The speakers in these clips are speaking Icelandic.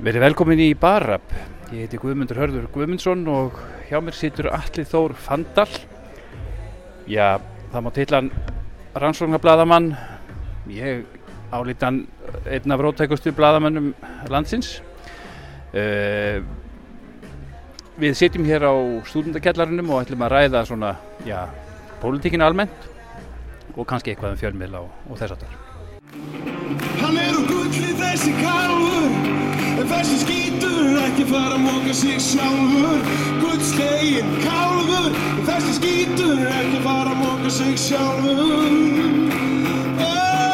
Verið velkomin í Barab. Ég heiti Guðmundur Hörður Guðmundsson og hjá mér situr Alli Þór Fandal. Já, það má tilla hann rannsóknarblaðamann. Ég álít hann einn af rótækustu blaðamannum landsins. Uh, við sitjum hér á stúdendakjallarinum og ætlum að ræða svona, já, pólitíkinu almennt og kannski eitthvað um fjölmiðla og, og þess það. Hann er úr gulli þessi En þessi skítur ekki fara að móka sig sjálfur Gullslegin kálfur þessi skítur ekki fara að móka sig sjálfur oh.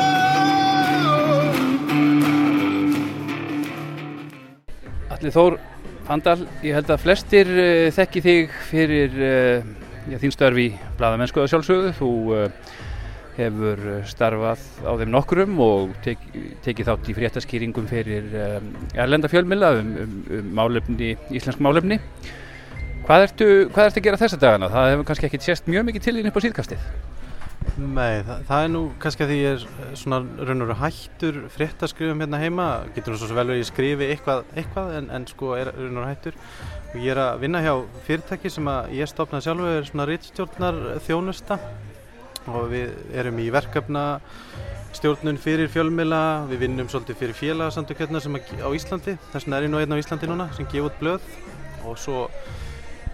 Alli Þór Fandal, ég held að flestir uh, þekki þig fyrir uh, já, þín störf í bladamennskuða sjálfsögðu. Þú uh, hefur starfað á þeim nokkurum og tek, tekið þátt í fréttaskýringum fyrir um, erlenda fjölmila um, um, um málefni, íslensk málefni. Hvað ertu, hvað ertu að gera þessa dagana? Það hefur kannski ekkert sést mjög mikið til þín upp á síðkastið. Nei, það, það er nú kannski að því ég er svona raun og raun hættur fréttaskrifum hérna heima, getur nú svo vel að skrifi eitthvað, eitthvað en, en sko er raun og raun hættur og ég er að vinna hjá fyrirtæki sem að ég stopnaði sjálfur svona rittstjórnar þjónusta og við erum í verkefna stjórnun fyrir fjölmila, við vinnum svolítið fyrir félagsamtökjörna sem á Íslandi, þess vegna er ég nú einn á Íslandi núna sem gefa út blöð og svo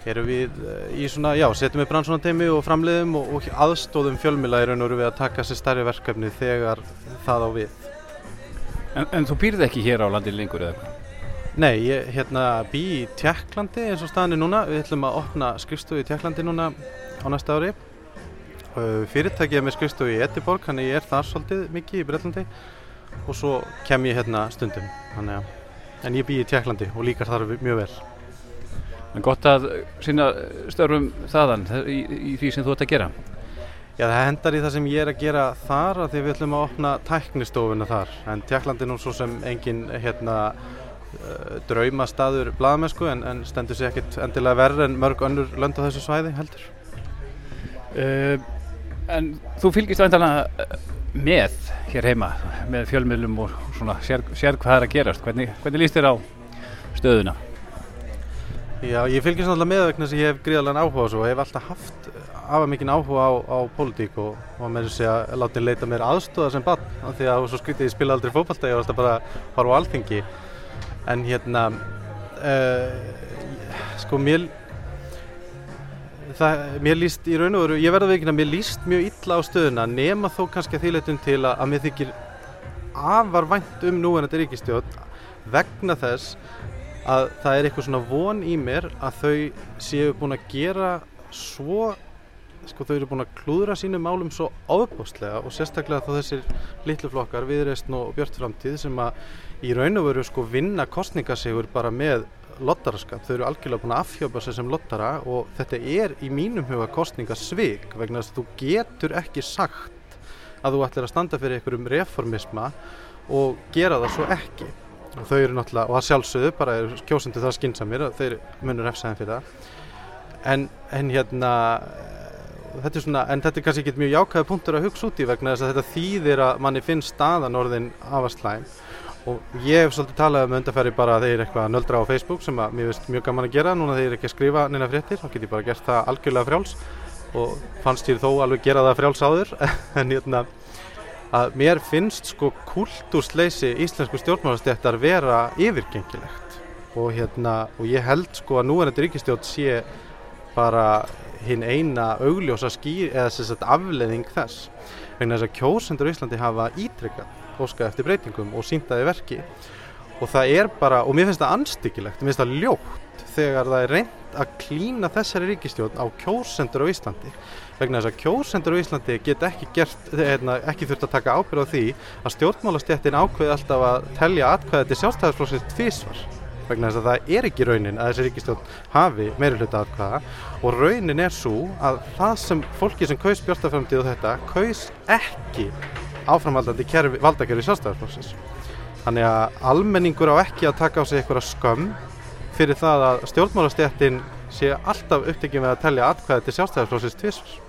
erum við í svona, já, setjum við brann svona teimi og framleiðum og, og aðstóðum fjölmila í raun og veru við að taka sér starri verkefni þegar það á við. En, en þú býrði ekki hér á landi lengur eða eitthvað? Nei, ég hérna bý í Tjekklandi eins og staðinni núna, við ætlum að opna skrifstofu í Tjekklandi núna á næsta ári. Fyrirtækið er með skrifstofu í Ediborg, þannig ég er þar svolítið mikið í Breitlandi og svo kem ég hérna stundum, þannig að, en ég bý í Tjekklandi og líkar þar mjög vel. En gott að sinna störfum þaðan í, í því sem þú ert að gera. Já, það hendar í það sem ég er að gera þar að því við ætlum að opna tæknistofuna þar. En Tjekklandi nú svo sem engin hérna, uh, draumastaður blaðamennsku en, en stendur sér ekkit endilega verður en mörg önnur lönd á þessu svæði heldur. Uh, en þú fylgist vantalega með hér heima, með fjölmiðlum og svona sér, sér hvað er að gerast. Hvernig, hvernig líst þér á stöðuna? Já, ég fylgjast alltaf með vegna sem ég hef gríðalega áhuga á þessu og hef alltaf haft afa mikinn áhuga á, á pólitík og, og með þess að láta henni leita mér aðstóða sem bann af því að svo skritið ég spila aldrei fókbalta ég var alltaf bara að fara á alþengi en hérna uh, sko mér það, mér líst í raun og veru ég verða veginn að mér líst mjög illa á stöðuna nema þó kannski að þýleitum til að, að mér þykir afar vænt um núverandi ríkistjótt vegna þess að það er eitthvað svona von í mér að þau séu búin að gera svo sko þau eru búin að klúðra sínum málum svo áðbóstlega og sérstaklega þá þessir litlu flokkar viðreistn og björnframtíð sem að í raun og veru sko vinna kostningasegur bara með lottaraskap, þau eru algjörlega búin að afhjópa sér sem lottara og þetta er í mínum huga kostningasvig vegna þess að þú getur ekki sagt að þú ætlir að standa fyrir einhverjum reformisma og gera það svo ekki. Og þau eru náttúrulega, og það sjálfsögðu bara er kjósundu það skynnsamir og þeir munur efsaðin fyrir það. En, en hérna þetta er svona, en þetta er kannski ekki mjög jákæða punktur að hugsa út í vegna þess að þetta þýðir að manni finnst staðan orðin afastlæm og ég hef svolítið talað um undarfæri bara að þeir eitthvað nöldra á Facebook sem að mér finnst mjög gaman að gera. Núna þeir ekki að skrifa neina fréttir, þá get ég bara gert það algjörlega frjáls. Og fannst ég þó alveg gera það frjáls áður. En hérna að mér finnst sko kultúrsleysi íslensku stjórnmálastjættar vera yfirgengilegt. Og hérna og ég held sko að núverandi ríkistjórn sé bara hinn eina augljósa skýr eða afleðing þess. Vegna þess að kjósendur í Íslandi hafa ítrykkað óskað eftir breytingum og síndaði verki. Og það er bara, og mér finnst það anstíkilegt, mér finnst það ljótt þegar það er reynd að klína þessari ríkistjórn á kjósendur á Íslandi. Vegna þess að kjósendur á Íslandi get ekki gert, hérna, ekki þurft að taka ábyrð á því að stjórnmálastjættin ákveði alltaf að telja atkvæði til sjálfstæðarsflóksins tvísvar vegna þess að það er ekki raunin að þessi ríkistjórn hafi meiri hluta atkvæða. Og raunin er svo að það sem fólki sem kaus björnstaframtíð og þetta kaus ekki áframvaldandi kerfi, valdakerfi sjálfstæðarsflóksins þannig að almenningur á ekki að taka á sig eitthvað skömm fyrir það að stjórnmálastjættin sé alltaf upptekið með að telja atkvæði til sjálfstæðarsflóksins tvísvar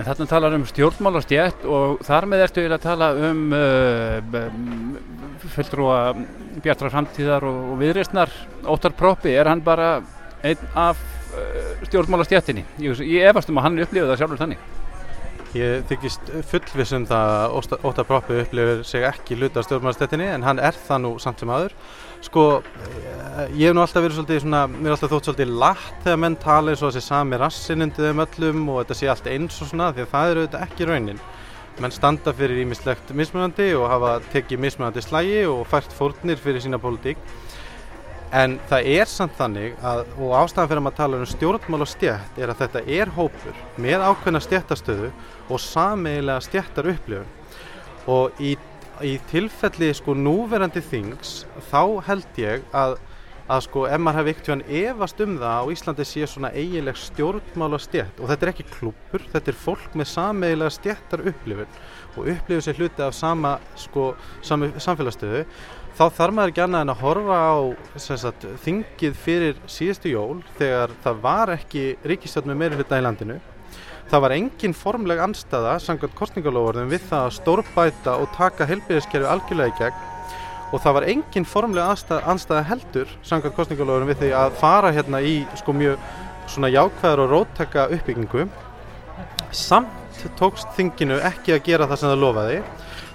En þarna talar um stjórnmálastjætt og þar með ertu að tala um uh, fulltrúa Bjartra framtíðar og, og viðreistnar Óttar Proppi, er hann bara einn af uh, stjórnmálastjættinni? Ég, ég efast um að hann upplifið það sjálfur þannig. Ég þykist fullviss um það að Óttar Proppi upplifir sig ekki hluta af stjórnmálastættinni en hann er það nú samt sem aður. Sko, eh, ég hef nú alltaf verið svolítið svona, mér er alltaf þótt svolítið látt þegar menn tala eins og þessi sami rassin undir þeim öllum og þetta sé allt eins og svona því að það eru auðvitað ekki raunin. Menn standa fyrir ímislegt mismunandi og hafa tekið mismunandi slægi og fært fórnir fyrir sína pólitík. En það er samt þannig að, og ástæðan fyrir að maður tala um stjórnmál og stjætt er að þetta er hópur með ákveðna stjættastöðu og sameigilega stjættar upplifun. Og í, í tilfelli sko núverandi þings þá held ég að, að sko ef maður hefði ekkert hann efast um það á Íslandi sé svona eiginleg stjórnmál og stjætt og þetta er ekki klúpur, þetta er fólk með sameigilega stjættar upplifun og upplifur sér hluti af sama sko samfélagsstöðu þá þarf maður ekki annað en að horfa á sagt, þingið fyrir síðustu jól þegar það var ekki ríkistjórn með meiri hluta í landinu. Það var engin formleg anstaða samkvæmt kostningalóðurðum við það að stórbæta og taka helbíðiskerfi algjörlega í gegn og það var engin formleg anstaða, heldur samkvæmt kostningalóðurðum við því að fara hérna í sko mjög svona jákvæðar og róttaka uppbyggingu. Samt tókst þinginu ekki að gera það sem það lofaði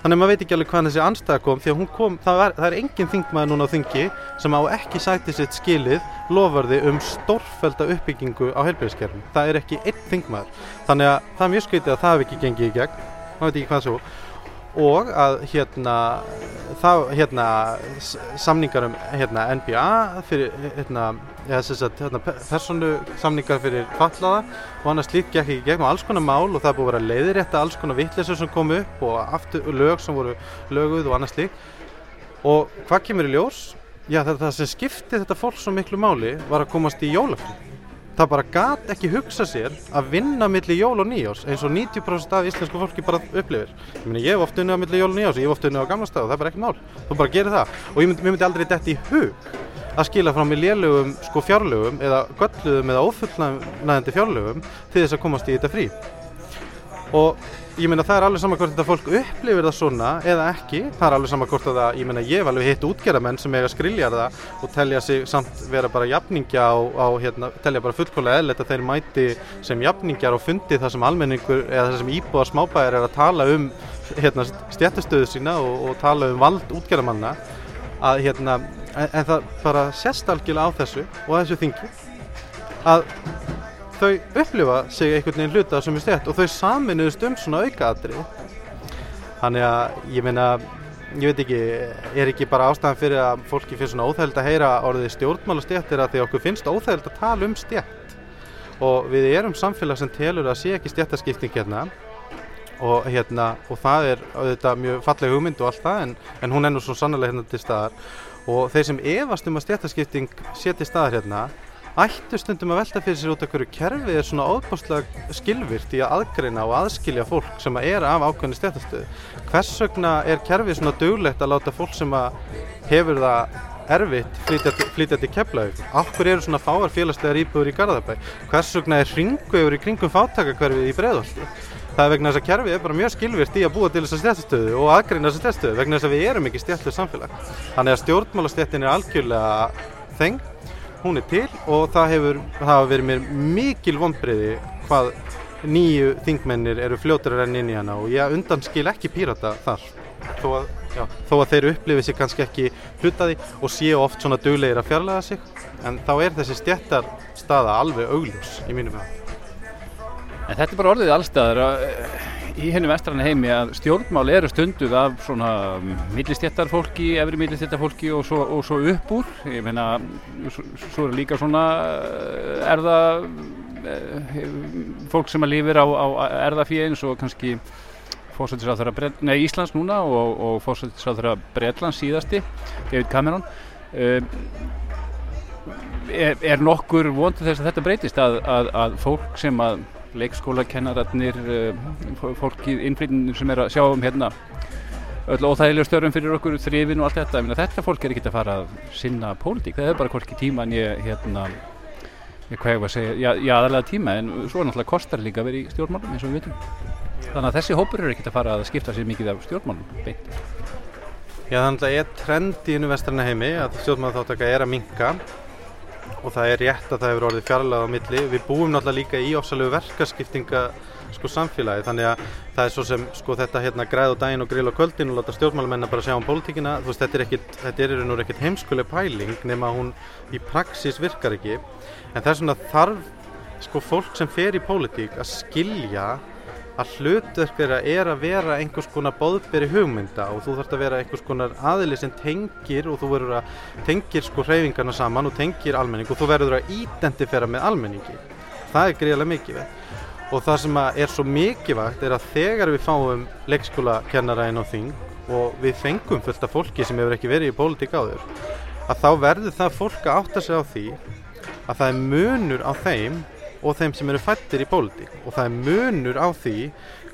Þannig að maður veit ekki alveg hvaðan þessi anstæða kom því að hún kom, það, var, það er engin þingmaður núna á þingi sem á ekki sæti sitt skilið lofarði um stórfælda uppbyggingu á heilbjörnskerfum. Það er ekki einn þingmaður. Þannig að það er mjög skritið að það hef ekki gengið í gegn, maður veit ekki hvað svo. Og að hérna, það, hérna samningar um hérna, NBA fyrir hérna, ja, sagt, hérna, persónu samningar fyrir fallaða og annars slíkt gekk ekki gegn og alls konar mál og það búið að vera leiðirétta alls konar vittleysur sem kom upp og aftur, lög sem voru löguð og annars slíkt og hvað kemur í ljós? Já það, það sem skipti þetta fólk svo miklu máli var að komast í jólafri það bara gat ekki hugsa sér að vinna milli jól og nýjós eins og 90% af íslensku fólki bara upplifir. Ég, meni, ég hef oft unnið á milli jól og nýjós ég hef oft unnið á gamla stað og það er bara ekki mál. Þú bara gerir það. Og ég myndi, myndi aldrei detta í hug að skila frá mig lélögum sko fjárlögum eða gölluðum eða ófullnæðandi fjárlögum til þess að komast í þetta frí. Og ég meina það er alveg sama hvort þetta fólk upplifir það svona eða ekki. Það er alveg sama hvort að það, ég meina ég hef alveg hitt útgerðamenn sem eiga skrilja það og telja sig samt vera bara jafningja á, á hérna, telja bara fullkólega eðlert að þeir mæti sem jafningjar og fundi það sem almenningur eða það sem íbúa smábæðar er að tala um hérna, stjættastöðu sína og, og tala um vald útgerðamanna að hérna, en, en það bara sést algjörlega á þessu og þessu þingi að þau upplifa sig einhvern veginn hluta sem er stjætt og þau saminuðust um svona aukaatri þannig að ég meina ég veit ekki, er ekki bara ástæðan fyrir að fólki finnst svona óþægild að heyra orðið stjórnmála stjætt er að því okkur finnst óþægild að tala um stjætt og við erum samfélag sem telur að sé ekki stjættaskipting hérna. Og hérna og það er auðvitað mjög falleg hugmynd og allt það en, en hún er nú svo sannlega hérna til staðar. Og þeir sem efast um að stjættaskipting sé til staðar hérna ættu stundum að velta fyrir sér út af hverju kerfið er svona óbáslega skilvirt í að aðgreina og aðskilja fólk sem að er af ákveðni stjættastöðu. Hvers vegna er kerfið svona duglegt að láta fólk sem að hefur það erfitt flytja, til- Keflavík? Akkur eru svona fáar félagslegar íbúður í Garðabæ? Hvers vegna er hringuður í kringum fátakakverfið í Breiðholti? Það er vegna þess að kerfið er bara mjög skilvirt í að búa til þessa stjættastöðu og aðgreina þessa stjættastöðu vegna þess að við erum ekki stjættlu samfélag. Þannig að stjórnmálastjættin er algjörlega þeng hún er til og það hefur það hafa verið mér mikil vonbriði hvað nýju þingmennir eru fljótur að renna inn í hana og ég undanskil ekki pírata þar. Þó að, já, þó að þeir upplifi sig kannski ekki hlutaði og séu oft svona duglegir að fjarlæga sig en þá er þessi stjættar staða alveg augljós í mínum vega En þetta er bara orðið allstaðar í hennu vestrann heimi að stjórnmál eru stunduð af svona millistjættarfólki, efri millistjættarfólki og og svo upp úr. Ég meina, svo, svo er líka svona eh, erða eh, fólk sem að lifir á, á erðafíð eins og kannski fórsættisráþara nei, Íslands núna og, og fórsættisráþara Bretlands síðasti, David Cameron. Uh, er, er nokkur vonið þess að þetta breytist að, að, að fólk sem að leikskólakennararnir uh, fólkið innflytjum sem er að sjá um hérna öll óþægilega störfum fyrir okkur þrifin og allt þetta, Ég meina, þetta fólk er ekki að fara að sinna pólitík, það er bara hvorki tíma en ég hérna ég hvað ég var að segja, já, já aðalega tíma en svo er náttúrulega kostar líka að vera í stjórnmálum eins og við vitum. Þannig að þessi hópur eru ekkert að fara að skipta sér mikið af stjórnmálum beint. Já, þannig að er trend í innu vestrarna heimi að stjórnmálaþáttaka er að minka og það er rétt að það hefur orðið fjarlæða á milli. Við búum náttúrulega líka í ofsalegu verkaskiptinga sko, samfélagi þannig að það er svo sem sko, þetta hérna, græð á daginn og grill á kvöldin og láta stjórnmálamenn bara sjá um pólitíkina. Veist, þetta er, ekkit, þetta er nú ekkert heimskuleg pæling nema hún í praxis virkar ekki. En það er svona þarf sko, fólk sem fer í pólitík að skilja að hlutverk þeirra er að vera einhvers konar bóðberi hugmynda og þú þarfst að vera einhvers konar aðili sem tengir og þú verður að tengir sko hreyfingarna saman og tengir almenning og þú verður að identifera með almenningi. Það er greiðilega mikið og það sem er svo mikilvægt er að þegar við fáum leikskólakennara inn á þing og við fengum fullt af fólki sem hefur ekki verið í pólitík áður að þá verður það fólk að átta sig á því að það er munur á þeim og þeim sem eru fættir í pólitík. Og það er munur á því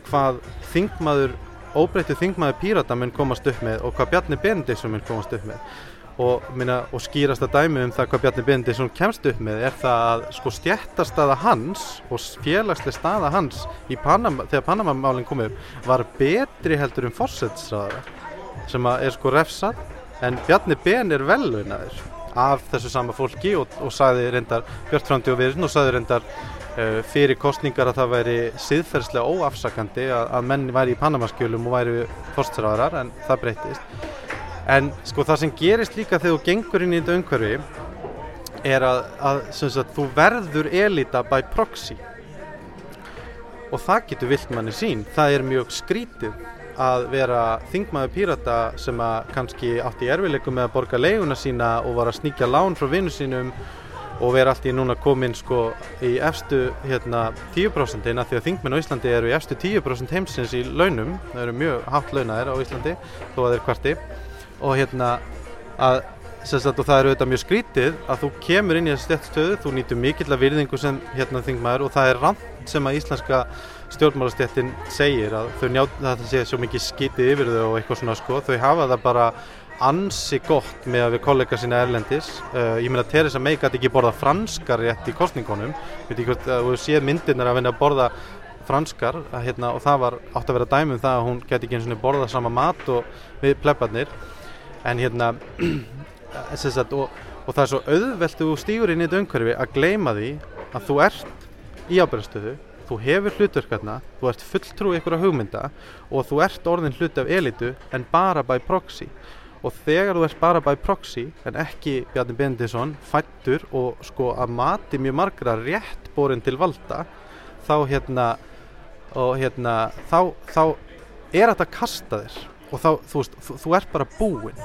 hvað þingmaður, óbreytið þingmaður pírata mun komast upp með og hvað Bjarni Benediktsson mun komast upp með. Og, minna, og skýrasta dæmi um það hvað Bjarni Benediktsson kemst upp með er það að sko stjættastaða hans og félagslega staða hans Panama, þegar Panama-málinn kom upp var betri heldur um fórsetsraðara sem er sko refsað. En Bjarni Ben er velvinaður af þessu sama fólki og, og sagði reyndar Björn Frandi og Virðin og sagði reyndar uh, fyrir kostningar að það væri siðferðslega óafsakandi að, að menni væri í Panamaskjölum og væri fórstræðarar en það breytist en sko það sem gerist líka þegar þú gengur inn í þetta umhverfi er að, að sagt, þú verður elita by proxy. Og það getur vilt manni sín. Það er mjög skrítið að vera þingmaður pírata sem að kannski átti í erfileikum með að borga leiguna sína og var að sníkja lán frá vinnu sínum og vera allt í núna komin sko í efstu hérna 10% að því að þingmenn á Íslandi eru í efstu 10% heimsins í launum, það eru mjög hátt launaðir á Íslandi þó að þeir kvarti. Og hérna að Sagt, og það eru auðvitað mjög skrítið að þú kemur inn í þessu stettstöðu, þú nýtur mikill að virðingu sem hérna þingmaður og það er ramt sem að íslenska stjórnmálastjættin segir að þau að það sé svo mikið skitið yfir þau og eitthvað svona sko, þau hafa það bara ansi gott með að við kollega sína erlendis. Uh, ég meina Theresa May gæti ekki borða franskar rétt í kostningunum við uh, séð myndirnar að vinna að borða franskar að, hérna, og það var átt að vera dæmum það að hún gæti ekki eins og borða sama mat og við plebbarnir. En hérna sagt, og, og það er svo auðvelt þú stýgur inn í þetta umhverfi að gleima því að þú ert í ábyrgastöðu þú hefur hlutverkarna, þú ert fulltrú ykkur á hugmynda og þú ert orðin hlut af elitu en bara by proxy. Og þegar þú ert bara by proxy en ekki Bjarni Bendisson fættur og sko að mati mjög margra rétt borin til valda þá hérna og hérna þá, þá er þetta að kasta þér. Og þá, þú veist, þú, þú ert bara búinn.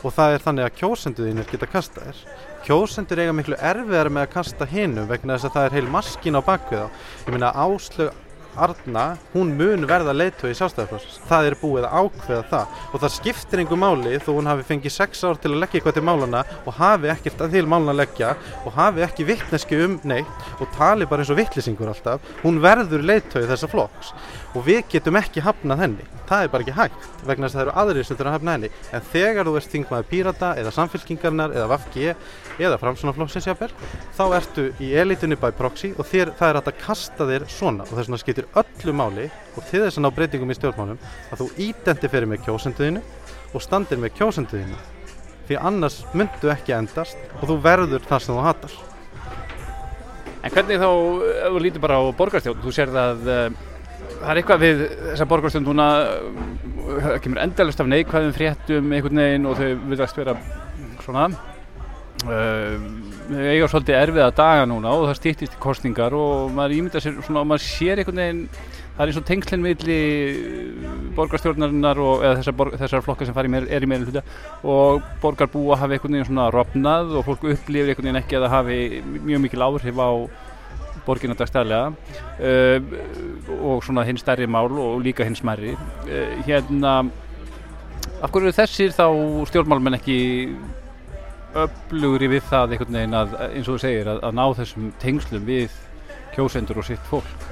Og það er þannig að kjósenduðinir geta kasta þér kjósendur eiga miklu erfiðar með að kasta hinum vegna þess að það er heil maskin á bakvið á ég meina áslög Arna, hún mun verða leiðtögi í sjálfstæðarflóðs það er búið að ákveða það. Og það skiptir einhver máli þó hún hafi fengið sex ár til að leggja eitthvað til málana og hafi ekkert að til málana leggja og hafi ekki vittneski um neitt og tali bara eins og vittlisingur alltaf hún verður leiðtögi þessa flóks og við getum ekki hafnað henni. Það er bara ekki hægt vegna þess að það eru aðrir sem þurfa að hafna henni. En þegar þú ert þingmaður pírata eða samfélkingarnar eða vafki eða framsunaflokksinsjafel þá ertu í elitunni by proxy og þér, það er að kasta þér svona. Og þess vegna skiptir öllu máli og til þess að ná breytingum í stjórnmálum að þú identiferi með kjósenduðinu og standir með kjósenduðinu. Því annars myndu ekki endast og þú verður það sem þú hattar En hvernig þá, ef þú lítir bara á borgarstjórn, þú sér það það er eitthvað við þessa borgarstjórn núna það kemur endalust af neikvæðum fréttum einhvern veginn og þau viljast vera svona uh, eiga svolítið erfiða daga núna og það stýttist í kostningar og maður ímynda sér svona og maður sér einhvern veginn það er eins og tengslinn milli borgarstjórnarinnar og þessar, borg, þessar flokkar sem meir, er í meira hluta og borgarbúa hafi einhvern veginn svona rofnað og fólk upplifir einhvern veginn ekki að það hafi mjög mikil áhrif á borgin að dagstæðlega uh, eh, og svona hinn stærri mál og líka hinn smærri. Uh, hérna af hverju þessir þá stjórnmálmenn ekki öflugri við það einhvern veginn að eins og þú segir að, að ná þessum tengslum við kjósendur og sitt fólk?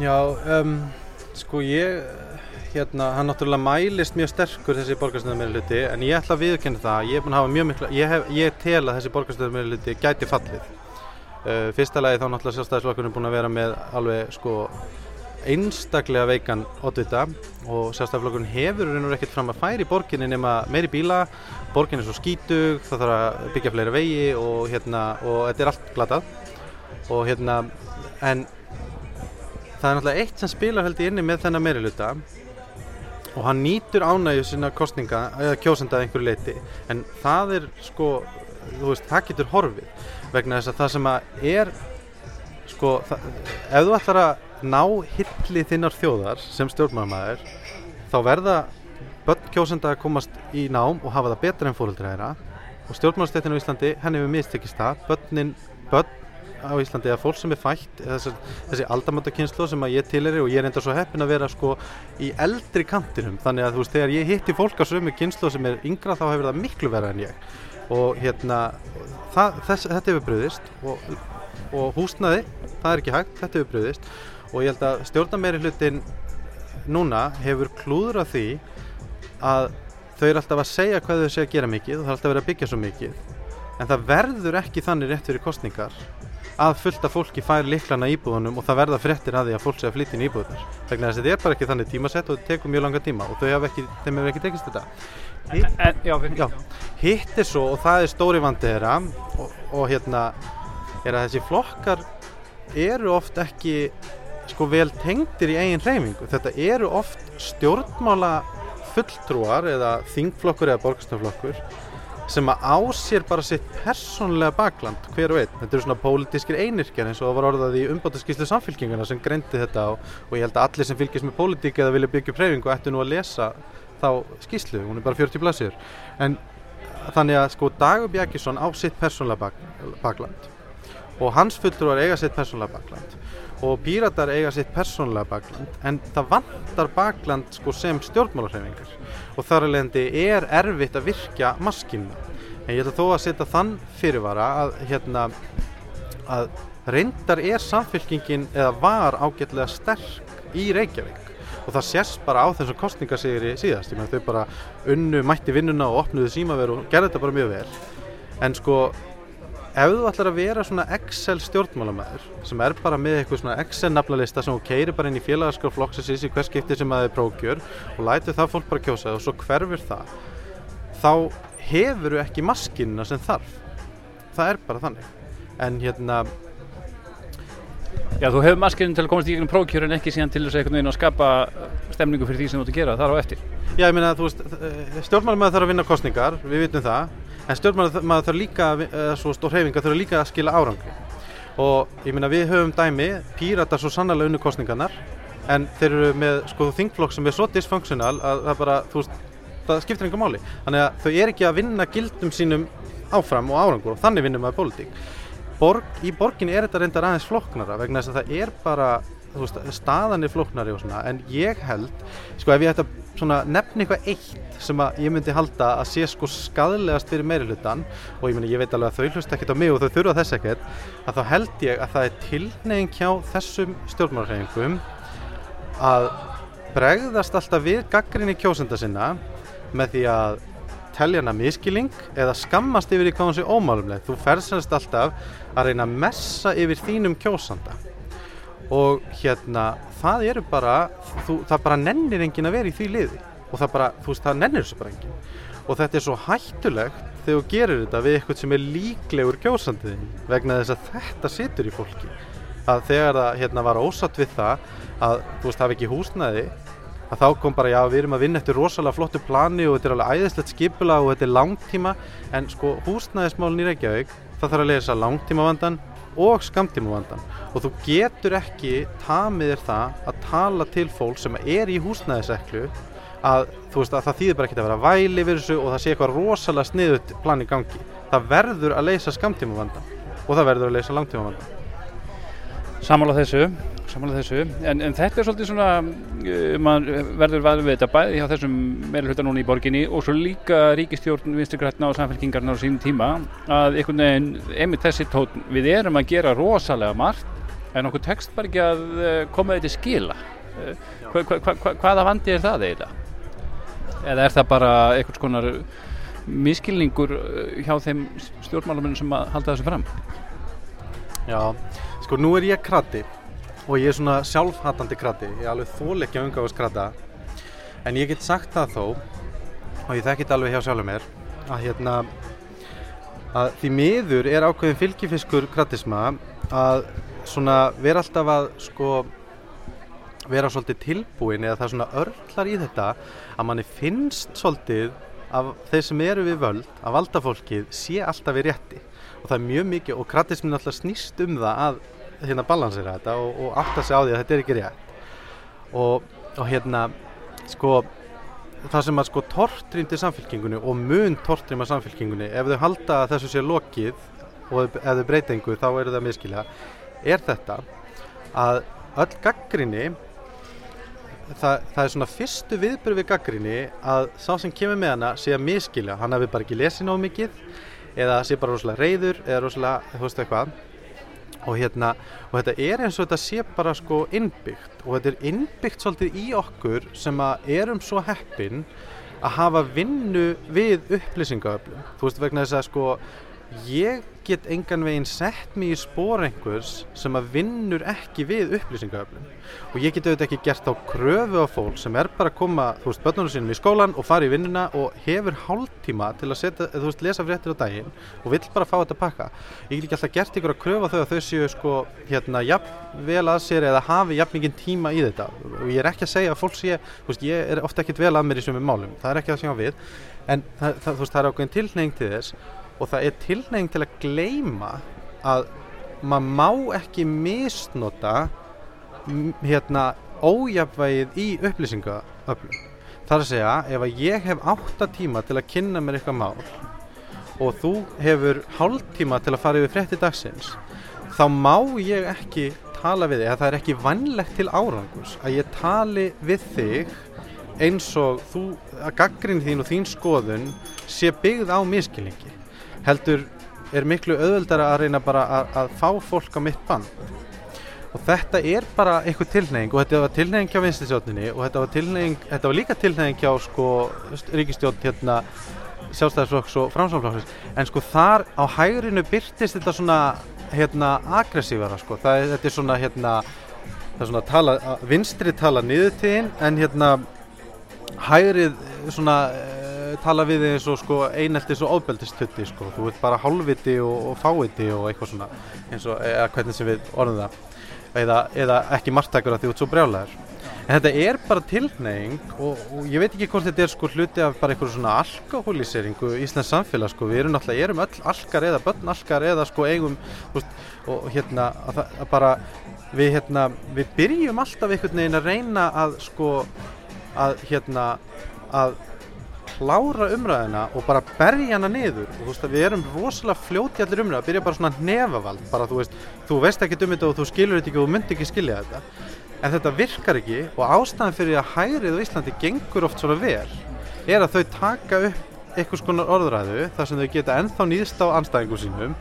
Já, um, sko ég hérna, hann náttúrulega mælist mjög sterkur þessi borgarstöðum meira hluti en ég ætla að viðkynna það, ég er búin að hafa mjög mikla ég, hef, ég tel að þessi borgarstöðum meira hluti gæti fallið uh, fyrsta lagi þá náttúrulega sjálfstæðisflokkurinn er búin að vera með alveg sko einstaklega veikan oddvita og sjálfstæðisflokkurinn hefur og ekkert fram að færi borginni nema meiri bíla. Borgin er svo skítug, það þarf að byggja fleiri vegi og hérna og þetta er allt glatað. Og hérna en það er náttúrulega eitt sem spilar held ég inni með þennan meiri hluta og hann nýtur ánægju sinna kostninga eða kjósenda einhverju leiti en það er sko þú veist, það getur horfið vegna þess að það sem að er sko, það, ef þú ætlar að ná hilli þinnar þjóðar sem stjórnmæðamæður þá verða börn kjósenda að komast í nám og hafa það betra en fóröldra þeirra. Og stjórnmæðarstættinu á Íslandi henni hefur mistekist það. Börnin, börn á Íslandi eða fólk sem er fætt þessi, þessi aldamáttakynslu sem að ég tileri og ég er enda svo heppin að vera sko í eldri kantinum. Þannig að þú veist þegar ég hitti fólk á sömu kynslu sem er yngra þá hefur það miklu verið en ég og hérna það, þess, þetta hefur bröðist og, og húsnaði, það er ekki hægt þetta hefur bröðist og ég held að stjórnameiri hlutin núna hefur klúður af því að þau eru alltaf að segja hvað þau segja að gera mikið og það er alltaf verið að byggja svo mikið. En það verður ekki þannig rétt fyrir kostningar að fullta fólki fær liklana íbúðunum og það verða fréttir að því að fólk sé að flytja inn íbúðunar vegna þess að þetta er bara ekki þannig tímasett og þetta tekur mjög langa tíma og þau hef ekki, hefur ekki tekist þetta. En, en, já, Já, hitt er svo og það er stóri vandi þeirra og, og hérna er að þessi flokkar eru oft ekki sko vel tengdir í eigin hreyfingu. Þetta eru oft stjórnmála fulltrúar eða þingflokkur eða borgarstoflokkur sem að á sér bara sitt persónlega bakland hver og einn, þetta eru svona pólitískir einirkjar eins og það var orðað í umbátaskíslu samfélkinguna sem greindi þetta og, og ég held að allir sem fylgjast með pólitík eða vilja byggja upp hreyfingu ættu nú að lesa þá skíslu, hún er bara 40 blassir en þannig að sko Dagur Bjarkisson á sitt persónlega bak, bakland. Og hans fulltrúar eiga sitt persónlega bakland og píratar eiga sitt persónlega bakland en það vantar bakland sko sem stjórnmálarhefingar og þar leiðandi er erfitt að virkja maskinu en ég ætla þó að setja þann fyrirvara að hérna að reyndar er samfélkingin eða var ágætlega sterk í Reykjavík. Og það sést bara á þessum kostningasigri síðast, ég meðan þau bara unnu mætti vinnuna og opnuðu símaveru og gerði þetta bara mjög vel. En sko ef þú ætlar að vera svona Excel stjórnmálamæður sem er bara með eitthvað svona Excel nafnalista sem þú keirir bara inn í félagarskar flokksins í hvers skipti sem að þið prókjör og lætur það fólk bara kjósa og svo hverfur það þá hefur þú ekki maskinina sem þarf. Það er bara þannig. En hérna Já, þú hefur maskinu til að komast í gegnum prókjör en ekki síðan til þess að einhvern veginn að skapa stemningu fyrir því sem þú ert að gera þar á eftir. Já, ég meina, þú veist, stjórnmálamaður þarf að vinna kostningar, við vitum það, en stjórnmálamaður þarf líka, stór hreyfinga þarf líka að skila árangri. Og ég meina, við höfum dæmi, píratar svo sannlega unnu kostningarnar, en þeir eru með, sko, þingflokk sem er svo dysfunksional að það bara, þú veist, það skiptir einhver máli. Þannig að þau er ekki að vinna gildum sínum áfram og árangur og þannig vinnum við pólitík. Borg, í borginni er þetta reyndar aðeins flokknara vegna þess að það er bara veist, staðan er flokknari og svona en ég held, sko ef ég ætti að svona, nefna eitthvað eitt sem að ég myndi halda að sé sko skadlegast fyrir meiri hlutan og ég, meni, ég veit alveg að þau hlust ekkert á mig og þau þurfa þess ekkert að þá held ég að það er tilneying hjá þessum stjórnmálarhefingum að bregðast alltaf við gaggrinni kjósenda sinna með því að telja hana miskiling eða skammast yfir í hvað hún sé ómálumleg. Þú ferðsast alltaf að reyna að messa yfir þínum kjósanda og hérna það eru bara, þú, það bara nennir engin að vera í því liði. Og það bara, þú veist, það nennir þessu bara engin og þetta er svo hættulegt þegar þú gerir þetta við eitthvað sem er líklegur kjósandiðin vegna þess að þetta situr í fólki. Að þegar það hérna var ósatt við það að þú veist, hafi ekki húsnæði að þá kom bara, já, við erum að vinna eftir rosalega flottu plani og þetta er alveg æðislegt skipula og þetta er langtíma. En sko húsnæðismálin í Reykjavík það þarf að lesa langtímavandan og skamtímavandan og þú getur ekki tamið þér það að tala til fólk sem er í húsnæðiseklu að þú veist að það þýðir bara ekki að vera væli yfir þessu og það sé eitthvað rosalega sniðut plan í gangi. Það verður að leysa skamtímavandan og það verður að leysa langtímavandan. Samála þessu, samála þessu, en, en þetta er svolítið svona, uh, maður verður vel við þetta bæði hjá þessum meira hluta núna í borginni og svo líka ríkistjórn vinsturgrætna og samfélkingarna á sínum tíma að einhvern veginn, einmitt þessi tótn, við erum að gera rosalega margt en okkur tekst bara ekki að uh, koma þetta í skila. Hva, hva, hva, hvaða vandi er það eiginlega? Eða er það bara einhvers konar miskilningur eh, hjá þeim stjórnmálamennum sem halda þessu fram? Já, sko nú er ég krati og ég er svona sjálfhatandi krati, ég er alveg þóleikja umgáðast krata en ég get sagt það þó og ég þekkit alveg hjá sjálfur mér að hérna að því miður er ákveðin fylgifiskur kratisma að svona vera alltaf að sko vera svolítið tilbúin eða það er svona örlar í þetta að manni finnst svolítið af þeir sem eru við völd, að valda fólkið sé alltaf við rétti. Og það er mjög mikið og kratismin alltaf snýst um það að hérna balansera þetta og, og átta sig á því að þetta er ekki rétt. Og, og hérna sko það sem að sko tortrýmdi samfélkingunni og mun tortrýma samfélkingunni ef þau halda þessu sé lokið og ef þau breyta einhver þá eru það miskilja er þetta að öll gaggrinni það, það er svona fyrstu viðbyrð við gaggrinni að sá sem kemur með hana sé að miskilja, hann hafi bara ekki lesið nóg mikið eða sé bara rosalega reyður eða rosalega, þú veist eitthvað og hérna, og þetta er eins og þetta sé bara sko innbyggt. Og þetta er innbyggt svolítið í okkur sem að erum svo heppin að hafa vinnu við upplýsingaöflum, þú veist vegna þess að sko ég get engan veginn sett mig í spór einhvers sem að vinnur ekki við upplýsingaöflum og ég get auðvitað ekki gert á kröfu á fólk sem er bara að koma, þú veist, börnunum sínum í skólan og fara í vinnuna og hefur hálftíma til að setja, þú veist, lesa fréttir á daginn og vill bara fá þetta pakka. Ég get ekki alltaf gert ykkur að kröfu á þau að þau séu sko, hérna, jafn vel að sér eða hafi jafn mikið tíma í þetta. Og ég er ekki að segja að fólk sé, þú veist, ég er ofta ekkit vel að mér í svömi málum, það er ekki að og það er tilneying til að gleima að maður má ekki misnota hérna ójafvægið í upplýsingaöflum það er að segja ef að ég hef átta tíma til að kynna mér eitthvað mál og þú hefur hálftíma til að fara yfir frétti dagsins þá má ég ekki tala við þig, að það er ekki vannlegt til árangurs að ég tali við þig eins og þú, að gaggrin þín og þín skoðun sé byggð á miskilningi heldur er miklu auðveldara að reyna bara að, að fá fólk á mitt band og þetta er bara eitthvað tilneying og þetta var tilneying hjá vinstistjórninni og þetta var, tilneying, þetta var líka tilneying hjá sko, ríkistjórn hérna, sjálfstæðisflokks og framsáflokks en sko þar á hægrinu byrtist þetta svona hérna aggressívara sko, það þetta er svona hérna það er svona tala, vinstri tala niðurtíðin en hérna hægrið svona tala við þig eins og sko eineltis og ofbeldistutti sko, þú veit bara hálfviti og, og fáviti og eitthvað svona og eða hvernig sem við orðum það. Eða, eða ekki margtækur að því út svo brjálæður en þetta er bara tilneying og, og ég veit ekki hvort þetta er sko hluti af bara einhverju svona alkoholiseringu í Íslands samfélag sko, við erum náttúrulega, erum öll alkar eða börn alkar eða sko eigum veist, og hérna að að bara við hérna, við byrjum alltaf einhvern veginn að reyna að sko að hérna að klára umræðina og bara berja hana niður. Og þú veist að við erum rosalega fljóti allir umræða, byrja bara svona nefavald bara þú veist, þú veist ekki um þetta og þú skilur þetta ekki og þú myndi ekki skilja þetta. En þetta virkar ekki og ástæðan fyrir að hægrið á Íslandi gengur oft svona vel er að þau taka upp einhvers konar orðræðu þar sem þau geta ennþá nýðst á anstæðingum sínum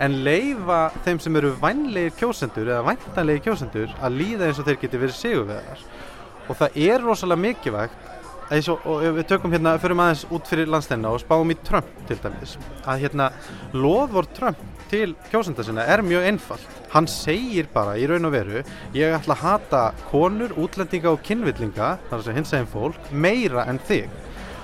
en leifa þeim sem eru vænlegir kjósendur eða væntanlegir kjósendur að líða eins og þeir geti verið sigurveðar og það er rosalega mikilvægt eins og, við tökum hérna, förum aðeins út fyrir landstæðina og spáum í Trump til dæmis. Að hérna loðvort Trump til kjósenda sinna er mjög einfalt. Hann segir bara í raun og veru ég ætla að hata konur, útlendinga og kynvillinga, þar segja hins eginn fólk meira en þig.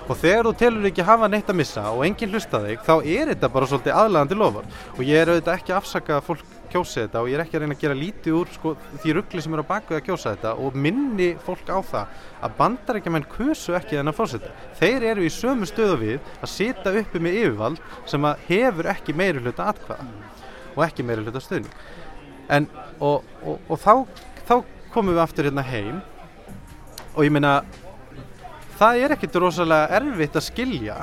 Og þegar þú telur ekki hafa neitt að missa og enginn hlusta þig þá er þetta bara svolítið aðlægandi lofar og ég er auðvitað ekki að afsaka fólk kjósi þetta og ég er ekki að reyna að gera lítið úr sko, því ruggli sem eru á baku að kjósa þetta og minni fólk á það að bandarækjumenn kusu ekki þennan fórseta þeir eru í sömu stöðu við að sita uppi með yfirvald sem að hefur ekki meiri hluta atkvaða og ekki meiri hluta stöðning en og, og, og þá, þá komum við aftur hérna heim og ég meina það er ekkit rosalega erfitt að skilja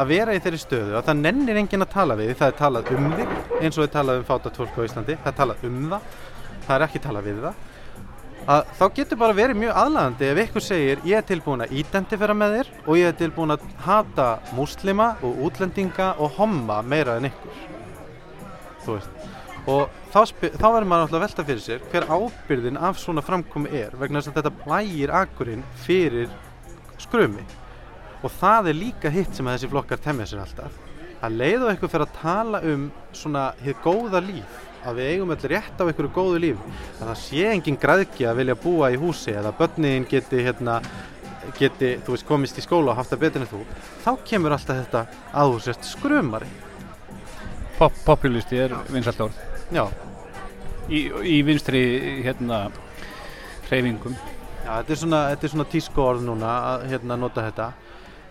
að vera í þeirri stöðu að það nennir enginn að tala við það er talað um þig eins og er talað um fátat fólk á Íslandi. Það er talað um það, það er ekki talað við það. Að þá getur bara verið mjög aðlæðandi ef ykkur segir ég er tilbúin að identifera með þér og ég er tilbúin að hata múslima og útlendinga og homma meira en ykkur. Þú veist. Og þá, þá verður maður alltaf að velta fyrir sér hver ábyrðin af svona framkomi er vegna þess að þetta blægir akkurinn fyrir skrumi og það er líka hitt sem að þessi flokkar temja sér alltaf. Að leið og eitthvað fyrir að tala um svona hið góða líf að við eigum allir rétt á einhverju góðu líf að það sé engin græðki að vilja búa í húsi eða börnin geti hérna geti, þú veist, komist í skóla og haft það betur en þú þá kemur alltaf þetta að þú sért skrumari. Pop, populisti er vinsalt orð. Já, í, í vinstri hérna hreyfingum. Já, þetta er svona, þetta er svona tísku orð núna að hérna nota þetta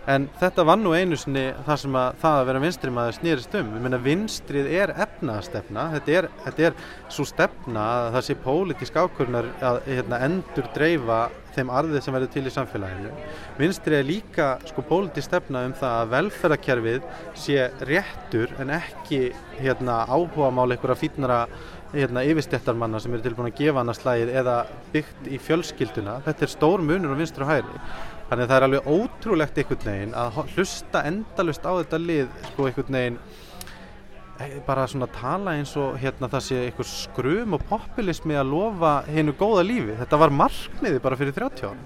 en þetta var nú einu sinni það sem að það að vera vinstri maður snýrist um. Ég meina vinstrið er efnastefna þetta er, þetta er svo stefna að það sé pólitísk ákvörnar að hérna, endur dreifa þeim arðið sem verður til í samfélaginu. Vinstrið er líka sko pólitísk stefna um það að velferðarkerfið sé réttur en ekki hérna áhuga mál einhverja fítnara hérna, yfirstéttarmanna sem eru tilbúin að gefa annars slægið eða byggt í fjölskylduna. Þetta er stór munur á vinstri og hægri þannig að það er alveg ótrúlegt einhvern veginn að hlusta endalust á þetta lið sko einhvern veginn eh, bara svona tala eins og hérna það sé einhver skrum og populismi að lofa hennu góða lífi. Þetta var markmiði bara fyrir 30 árum.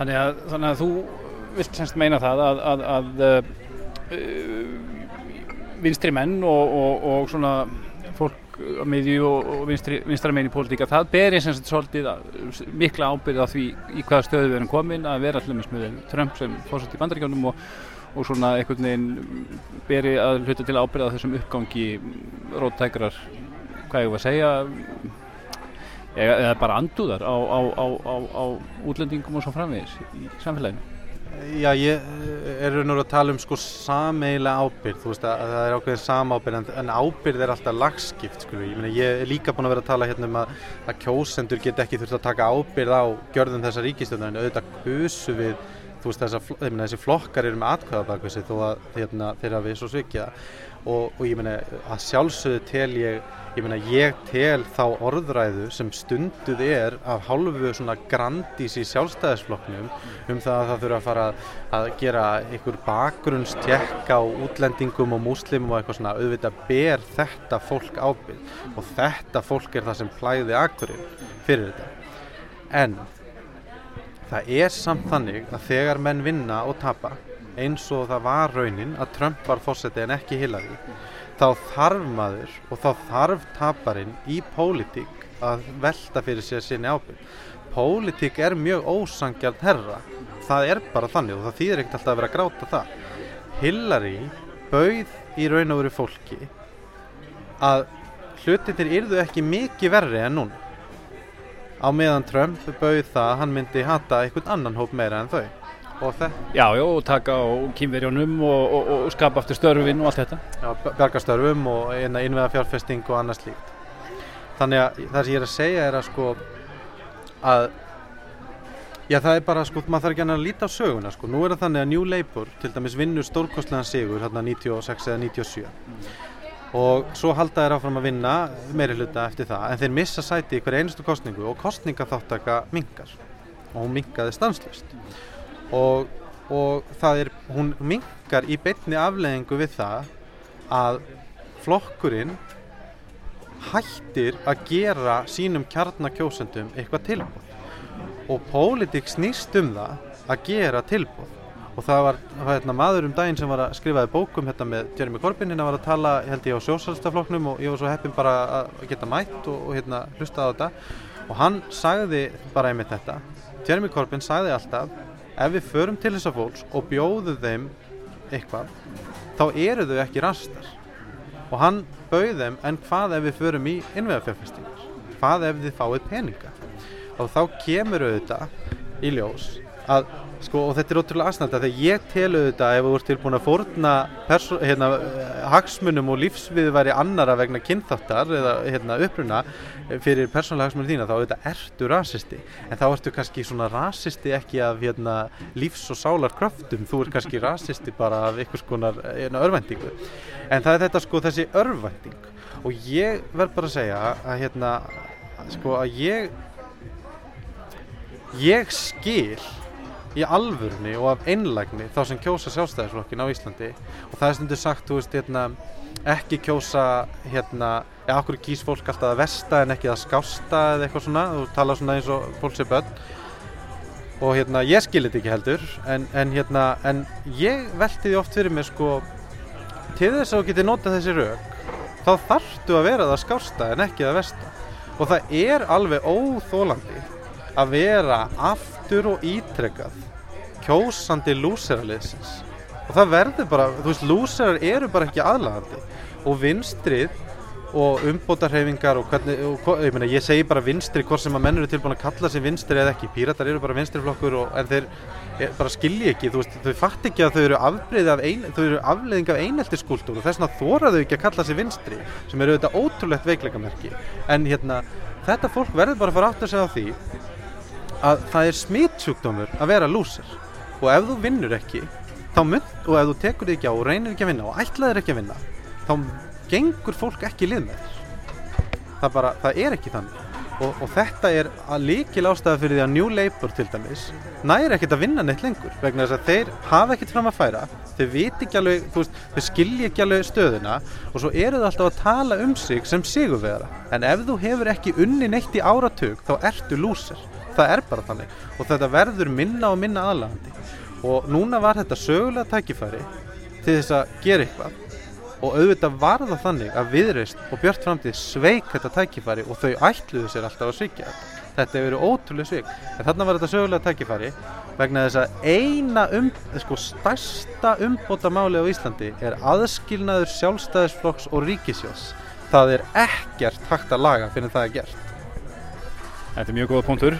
Þannig að, þannig að þú vilt semst meina það að, að, að uh, vinstri menn og, og, og svona fólk miðju og, og vinstri, vinstra menn í pólitíka það beri semst svolítið að- mikla ábyrð á því í hvaða stöðu við erum komin að vera allir með Trump sem fórsett í bandaríkjónum og, og svona einhvern veginn beri að hluta til ábyrð á þessum uppgangi róttækrar hvað ég var að segja eða, bara andúðar á, á, á, á, á útlendingum og svo framvegis í samfélaginu. Já, ég eh, er raun og veru að tala um sko sameiginlega ábyrgð, þú veist að, að það er ákveðin samábyrgð en, en ábyrgð er alltaf lagskipt, sko. Ég meina ég er líka búin að vera að tala hérna um að, að kjósendur get ekki þurft að taka ábyrgð á gjörðum þessa ríkistöðna en auðvitað kusu við, þú veist þessa, þessi flokkar eru með atkvæða bak við sig þó að hérna, þeirra við svo svikja og, og ég meina að sjálfsögðu tel ég ég meina ég tel þá orðræðu sem stunduð er af hálfu svona grandís í sjálfstæðisflokknum um það að það þurfa að fara að gera einhver bakgrunnstjekk á útlendingum og múslimum og eitthvað svona auðvitað ber þetta fólk ábyrgð. Og þetta fólk er það sem plæði akkurinn fyrir þetta. En það er samt þannig að þegar menn vinna og tapa eins og það var raunin að Trump var fórseti en ekki Hillary þá þarf maður og þá þarf taparinn í pólitík að velta fyrir sér sinni ábyrgð. Pólitík er mjög ósangjart herra. Það er bara þannig og það þýðir ekkert alltaf að vera að gráta það. Hillary bauð í raun og veru fólki að hlutinir yrðu ekki mikið verri en núna. Á meðan Trump bauð það að hann myndi hata einhvern annan hóp meira en þau. Og þetta Já, já, og taka á kýmverjónum og, og, og skapa aftur störfin og allt þetta. Já, bjargastörfum og innveða fjárfesting og annað slíkt. Þannig að það sem ég er að segja er að sko að já það er bara sko, maður þarf ekki að líta á söguna sko. Nú er það þannig að New Labour til dæmis vinnur stórkostlegan sigur hérna 96 eða 97 og svo halda þeir áfram að vinna meiri hluta eftir það en þeir missa sæti í hverja einustu kostningu og kostningaþáttaka mingar og hún mingaði stanslust og, og það er, hún mingar í beinni afleðingu við það að flokkurinn hættir að gera sínum kjarnakjósendum eitthvað tilbúð og pólitík snýst um það að gera tilbúð og það var, það var hérna, maður um daginn sem var að skrifaði bókum hérna með Jeremy Corbyn hérna var að tala, held ég á sjósalstafloknum og ég var svo heppin bara að geta mætt og, og hérna hlusta á þetta. Og hann sagði bara einmitt þetta. Jeremy Corbyn sagði alltaf ef við förum til þessa fólks og bjóðum þeim eitthvað þá eru þau ekki rastar. Og hann bauð þeim en hvað ef við förum í innveðafjárfestingar hvað ef þið fáið peninga? Og þá kemur auðvitað í ljós að sko og þetta er ótrúlega aðsnætt þegar ég tel auðvitað ef þú ert tilbúin að fórna hérna, hagsmunum og lífsviðværi annara vegna kynþáttar eða hérna, uppruna fyrir persónulega hagsmunum þína þá auðvitað ertu rasisti. En þá ertu kannski svona rasisti ekki af hérna, lífs og sálar kröftum þú ert kannski rasisti bara af einhvers konar hérna, örvendingu en það er þetta sko þessi örvending og ég verð bara að segja að hérna sko að ég ég skil í alvörni og af einlægni þá sem kjósa sjálfstæðisflokkin á Íslandi. Og það er stundur sagt, þú veist, hérna, ekki kjósa, hérna, ja, okkur kýs fólk alltaf að vesta en ekki að skásta eða eitthvað svona, þú tala svona eins og fólk sé börn. Og hérna, ég skilir þetta ekki heldur en, en hérna, en ég velti því oft fyrir mig, sko, til þess að þú getur notað þessi rauk þá þarftu að vera það skásta en ekki að vesta. Og það er alveg óþólandi að vera aftur og ítrekkað kjósandi lúseraliðsins og það verður bara, þú veist, lúserar eru bara ekki aðlagandi og vinstrið og umbótarhefingar og hvernig, og, ég meina, ég segi bara vinstri hvort sem að menn eru tilbúin að kalla sig vinstri eða ekki, píratar eru bara vinstriflokkur og, en þeir eh, bara skilji ekki, þú veist, þau fatt ekki að þau eru afbreyði af ein, þau eru afleiðing af eineltiskultúr og þess vegna þóra þau ekki að kalla sig vinstri sem eru auðvitað ótrúlegt veikleikamerki. En hérna, þetta fólk verður bara að fara átt að segja á því að það er smitsjúkdómur að vera lúser og ef þú vinnur ekki þá mynd, og ef þú tekur þig ekki á og reynir ekki að vinna og ætlaðir ekki að vinna þá gengur fólk ekki lið með það bara, það er ekki þannig. Og, og þetta er líkil ástæða fyrir því að New Labour til dæmis næri ekkert að vinna neitt lengur vegna þess að þeir hafa ekkert fram að færa þeir viti ekki alveg, þú veist, þeir skilji ekki alveg stöðuna og svo eru það alltaf að tala um sig sem sigurvegara. En ef þú hefur ekki unni neitt í áratug þá ertu lúser, það er bara þannig. Og þetta verður minna og minna aðlagandi og núna var þetta sögulega tækifæri til þess að gera eitthvað. Og auðvitað var það þannig að viðreist og Björt framtíð sveik þetta tækifæri og þau ætluðu sér alltaf að svíkja þetta. Þetta hefur verið ótrúlega sveik en þarna var þetta sögulega tækifæri vegna þess að eina um, sko, stærsta umbóta máli á Íslandi er aðskilnaður sjálfstæðisflokks og ríkisjós það er ekkert hægt að laga fyrir það er gert. Þetta er mjög góða punktur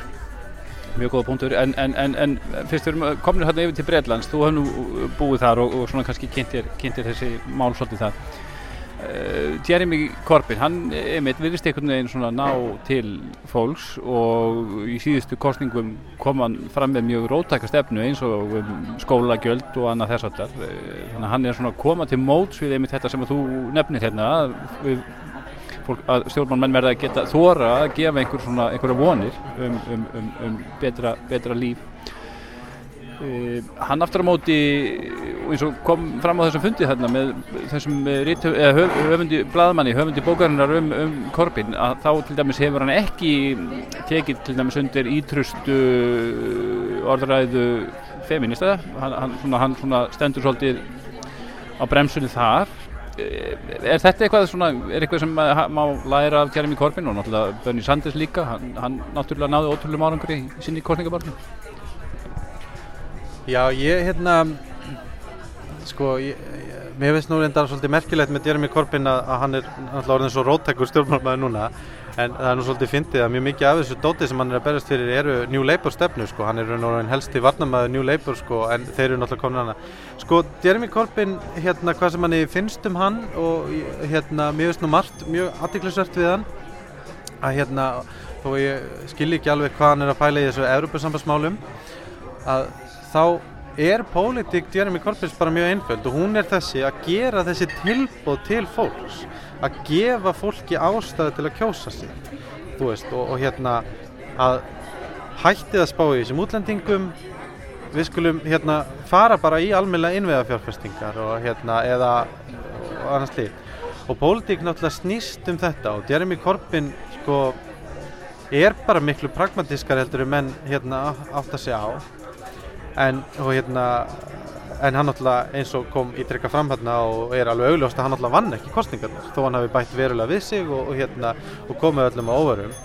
mjög góða punktur. En, en, en, en fyrst við erum komin hérna yfir til Breitlands þú hefur nú búið þar og, og svona kannski kynntir, kynntir þessi mál svolítið þar. Uh, Jeremy Corbyn hann einmitt virðist einhvern veginn svona ná til fólks og í síðustu kostningum kom hann fram með mjög rótæka stefnu eins og um, skólagjöld og annað þess að þannig að hann er svona að koma til móts við einmitt þetta sem þú nefnir hérna við að stjórnmálmenn verða að geta þóra að gefa einhver svona, einhverja vonir um, um, um, um betra, betra líf. Uh, hann aftur á móti eins og kom fram á þessum fundi þarna með þessum rithö, eða, höf, höfundi blaðmanni, höfundi bókarinnar um, um Korbin að þá til dæmis hefur hann ekki tekið til dæmis undir ítrustu orðræðu feminista hann, hann, svona, hann svona stendur svolítið á bremsunni þar er þetta eitthvað svona, er eitthvað sem ma- má læra af Jeremy Corbyn og náttúrulega Bernie Sanders líka, hann, hann náttúrulega náði ótrúlega árangur í sinni kostningabarnu Já, ég hérna sko, ég, ég, mér finnst nú reyndar svolítið merkilegt með Jeremy Corbyn að, að hann er náttúrulega orðin svo róttækur stjórnmálmaður núna en það er nú svolítið fyndið að mjög mikið af þessu dóti sem hann er að berast fyrir eru New Labour stefnu sko, hann er orðin helsti varnamaður New Labour sko, en þeir eru náttúrulega komin hana sko, Jeremy Corbyn, hérna, hvað sem hann finnst um hann og hérna, mér finnst nú margt mjög aðtiklisvert við hann að hérna, þó ég skilji ekki alveg hvað hann er að pæla í þessu Evropasambandsmálum að þá er pólitík Jeremy Corbyns bara mjög einföld og hún er þessi að gera þessi tilbóð til fólks að gefa fólki ástæðu til að kjósa þú veist og, og hérna að hættið að spá í þessum útlendingum við skulum hérna fara bara í almennilega innveðafjárfestingar og hérna eða og annars líf og pólitík náttúrulega snýst um þetta og Jeremy Corbyn sko er bara miklu pragmatískar heldur en menn hérna átt að segja á. En, og hérna en hann náttúrulega eins og kom í trykka fram hérna og er alveg augljóst að hann náttúrulega vann ekki kostningarnar þó hann hafi bætt verulega við sig og, og hérna og komið öllum á óvarum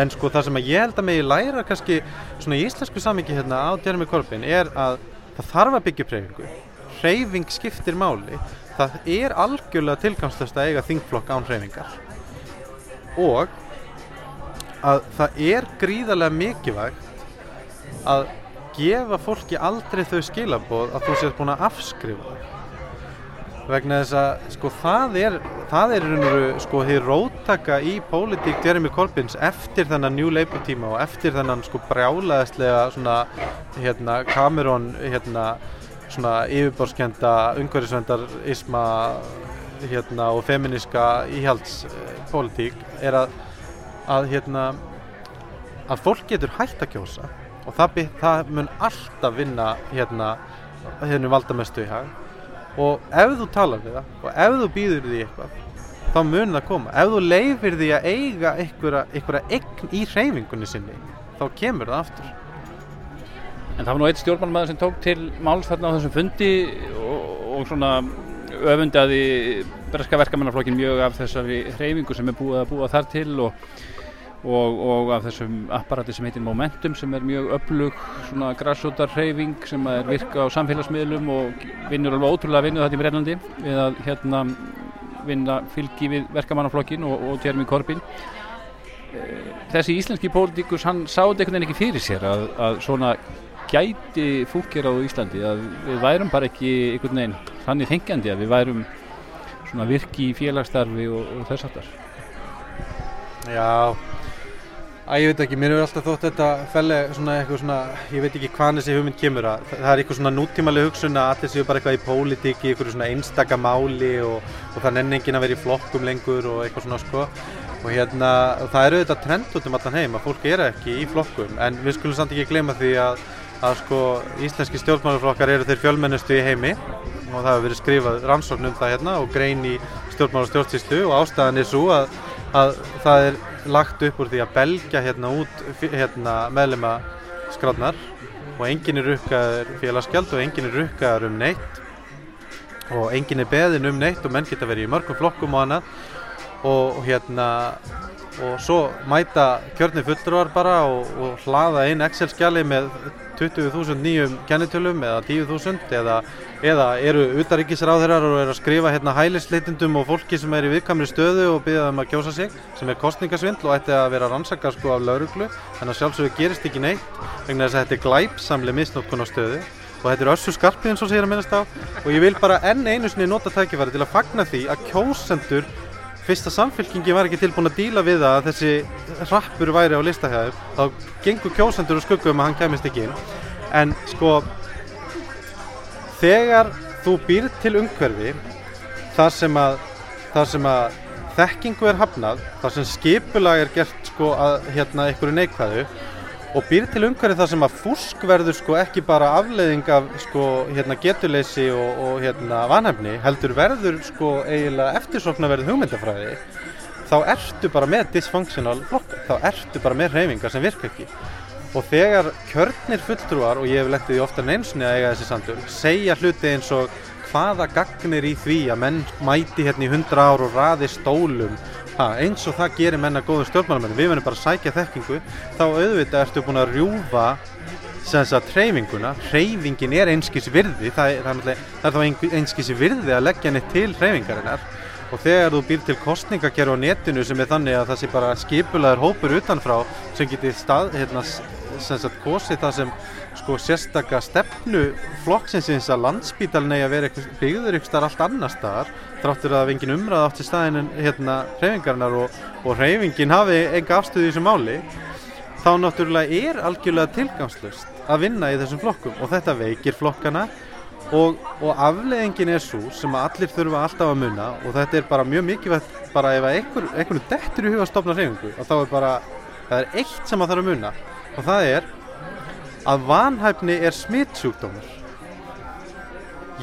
en sko það sem ég held að megi læra kannski svona í íslensku samingi hérna á Jeremy Corbyn er að það þarf að byggja upp hreyfingu. Hreyfing skiptir máli. Það er algjörlega tilgangslöst að eiga þingflokk án hreyfingar. Og að það er gríðarlega mikilvægt að gefa fólki aldrei þau skilaboð að þú sést búin að afskrifa vegna þess að sko það er það er raun og veru sko hér róttaka í pólitík Jeremy Corbyns eftir þennan New Labour tíma og eftir þennan sko brjálaðislega svona hérna Cameron hérna svona yfirborskenda umhverfisvendar isma hérna og feminiska íhaldspólitík er að að hérna að fólk getur hægt að kjósa og það, það mun alltaf vinna hérna hérna valdamestu í hag. Og ef þú talar við það og ef þú býður því eitthvað þá mun það koma. Ef þú leifir því að eiga einhverja, eign í hreyfingunni sinni þá kemur það aftur. En það var nú eitt stjórnmálmaður sem tók til máls þarna á þessum fundi og, og svona öfundaði breska verkamennaflokkin mjög af þessari hreyfingu sem er búið að búa þar til og, og, og af þessum apparati sem heitir Momentum sem er mjög öflug svona grassótar hreyfing sem er virka á samfélagsmiðlum og vinnur alveg ótrúlega vinnu þetta í Brennlandi við að hérna vinna fylgi við verkamannaflokkin og, og Jeremy Corbyn. Þessi íslenski pólitíkus hann sá þetta einhvern veginn ekki fyrir sér að, að svona gæti fúkir á Íslandi að við værum bara ekki einhvern veginn þannig þengjandi að við værum svona virki í félagsstarfi og, og þess aftar Já, að ég veit ekki, mér hefur alltaf þótt þetta felli svona eitthvað svona, ég veit ekki hvaðan þessi hugmynd kemur að. Það er eitthvað svona nútímaleg hugsun að allir séu bara eitthvað í pólitík í eitthvað svona einstaka máli og, og það nenni enginn að vera í flokkum lengur og eitthvað svona sko. Og hérna, og það eru þetta trend út um allan heim að fólk er ekki í flokkum en við skulum samt ekki gleyma því að, að sko íslenski stjórnmálaflokkar eru þeir fjölmennustu í heimi og það hefur verið skrifað rannsókn um það hérna og grein í stjórnmála stjórnsýslu og ástæðan er svo að að það er lagt upp úr því að belgja hérna út hérna, meðlema skráðnar og enginn er rukkaður félagsgjald og enginn er rukkaður um neitt og enginn er beðin um neitt og menn geta verið í mörgum flokkum og annað. Og hérna og svo mæta kjörni fulltrúar bara og, og hlaða inn Excel-skjali með 20.000 nýjum kennitölum eða 10.000 eða, eða eru utaríkisráðherrar og eru að skrifa hérna hælisleitindum og fólki sem er í viðkamri stöðu og byggja þeim að kjósa sig sem er kostningasvindl og ætti að vera rannsaka sko af lauruglu þannig að sjálfsögur gerist ekki neitt vegna þess að þetta er glæpsamli misnótkun á stöðu og þetta er össu skarpið eins og sér að minnast á. Og ég vil bara enn einu sinni nota tækifæri til að fagna því að kjósendur fyrst að samfélkingi var ekki tilbúin að díla við það að þessi rappur væri á listahæðum þá gengur kjósendur og skuggum að hann kemist ekki inn. En sko þegar þú býr til umhverfi þar sem að, þar sem að þekkingu er hafnað þar sem skipulag er gert sko að hérna einhverju neikvæðu og býr til umhverfi þar sem að fúsk verður sko ekki bara afleiðing af sko hérna getuleysi og, og hérna vanhæfni heldur verður sko eiginlega eftirsoknaverð hugmyndafræði. Þá ertu bara með dysfunctional flokka, þá ertu bara með hreyfingar sem virka ekki. Og þegar kjörnir fulltrúar og ég hef lettið í oftar en einsni að eiga þessi samtöl segja hluti eins og hvaða gagnir í því að menn mæti hérna í 100 ár og raði stólum ha, eins og það gerir menna góðum stjórnmálamenn við verðum bara að sækja þekkingu þá auðvitað ertu búin að rjúfa hreyfinguna. Hreyfingin er einskis virði það, er- það, er þá ein- einskis virði að leggja henni til hreyfingarinnar. Og þegar þú býr til kostningakerfi á netinu sem er þannig að það sé bara skipulaður hópur utanfrá sem geti stað, hérna, sem sagt kosið það sem sko sérstaka stefnu flokksins eins að landspítalinn eigi að vera eitthvað, byggður ykkur starf allt annar staðar þráttur að það hafi engin umræð átt í staðin en hérna hreyfingarinnar og, og hreyfingin hafi enga afstöðu í þessu máli þá náttúrulega er algjörlega tilgangslust að vinna í þessum flokkum og þetta veikir flokkana og, og afleðingin er svo sem allir þurfa alltaf að munna og þetta er bara mjög mikilvægt bara ef að einhver, einhvern dettur í huga stopna hreyfingu og þá er bara, það er eitt sem að þarf að munna og það er að vanhæfni er smitsjúkdómur.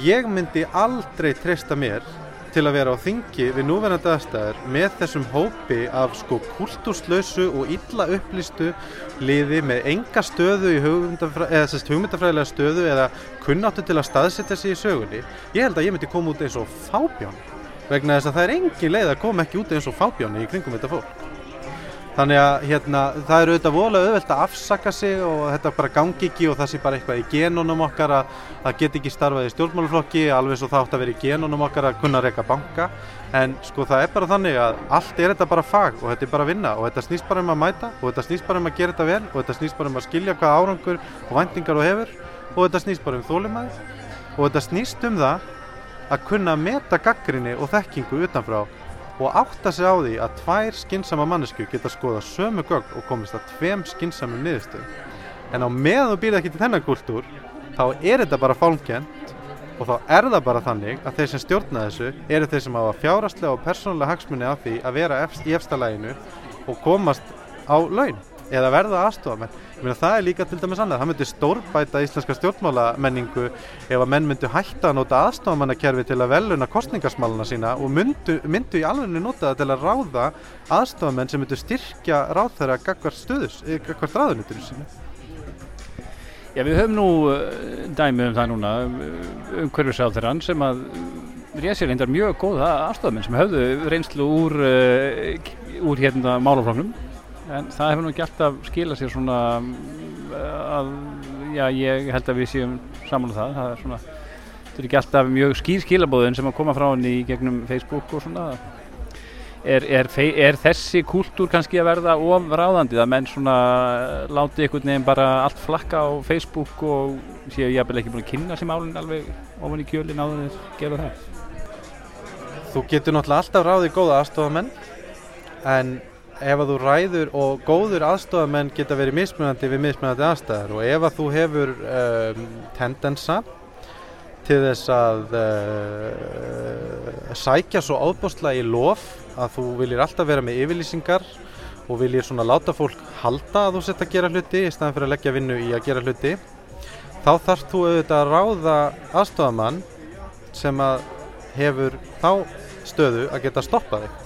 Ég myndi aldrei treysta mér til að vera á þingi við núverandi aðstæður með þessum hópi af sko kultúrslausu og illa upplýstu liði með enga stöðu í hugmyndafræðilega stöðu eða kunnáttu til að staðsetja sig í sögunni. Ég held að ég myndi koma út eins og fábján vegna þess að það er engin leið að koma ekki út eins og fábjáni í kringum þetta fólk Þannig að hérna, það er auðvitað voðalega auðvelt að afsaka sig og þetta bara gangi ekki og það sé bara eitthvað í genunum okkar að það get ekki starfað í stjórnmáluflokki alveg svo það átt að vera í genunum okkar að kunna reyka banka. En sko það er bara þannig að allt er þetta bara fag og þetta er bara vinna og þetta snýst bara um að mæta og þetta snýst bara um að gera þetta vel og þetta snýst bara um að skilja hvað árangur og væntingar þú hefur og þetta snýst bara um þólimæð og þetta snýst um það að kunna meta gaggrinni og þekkingu utanfrá og átta sig á því að tvær skynsama mannesku geta skoða sömu gögn og komist að tveim skynsamum niðurstöðum. En á meðan þú býrð ekki til þennan kultúr, þá er þetta bara fálmkent og þá er það bara þannig að þeir sem stjórna þessu eru þeir sem hafa fjárastlega og persónulega hagsmunni af því að vera í efsta læginu og komast á laun. eða verða aðstofamenn. Meina það er líka til dæmis annað, það myndi stórbæta íslenska stjórnmálamenningu ef að menn myndu hætta að nota aðstofamannakerfi til að veluna kostningasmáluna sína og myndu, myndu í alveg nota það til að ráða aðstofamenn sem myndu styrkja ráðherra gagvart stöðus, eh, gagvart ráðunutinu sínu. Já, við höfum nú uh, dæmi um það núna, umhverfisáþurann sem að réð sér reyndar mjög góða aðstofamenn sem höfðu reynslu úr, úr hérna málafloknum en það hefur nú ekki alltaf skilað sér svona uh, að, já, ég held að við séum saman á það, það er svona, þetta er ekki alltaf mjög skýr skilabóðin sem að koma frá henni í gegnum Facebook og svona, Er, er, er þessi kúltúr kannski að verða ofráðandi að menn svona láti einhvern veginn bara allt flakka á Facebook og séu ég að ekki búin að kynna sem álinn alveg ofan í kjölinn á þess að gera það? Þú getur náttúrulega alltaf ráðið góða aðstofamenn en ef að þú ræður og góður aðstofamenn geta verið mismunandi við mismunandi aðstæðar og ef að þú hefur um, tendensa til þess að uh, sækja svo ábústlega í lof að þú viljir alltaf vera með yfirlýsingar og viljir svona láta fólk halda að þú setja að gera hluti í staðan fyrir að leggja vinnu í að gera hluti þá þarfst þú auðvitað að ráða aðstofamann sem að hefur þá stöðu að geta stoppað þig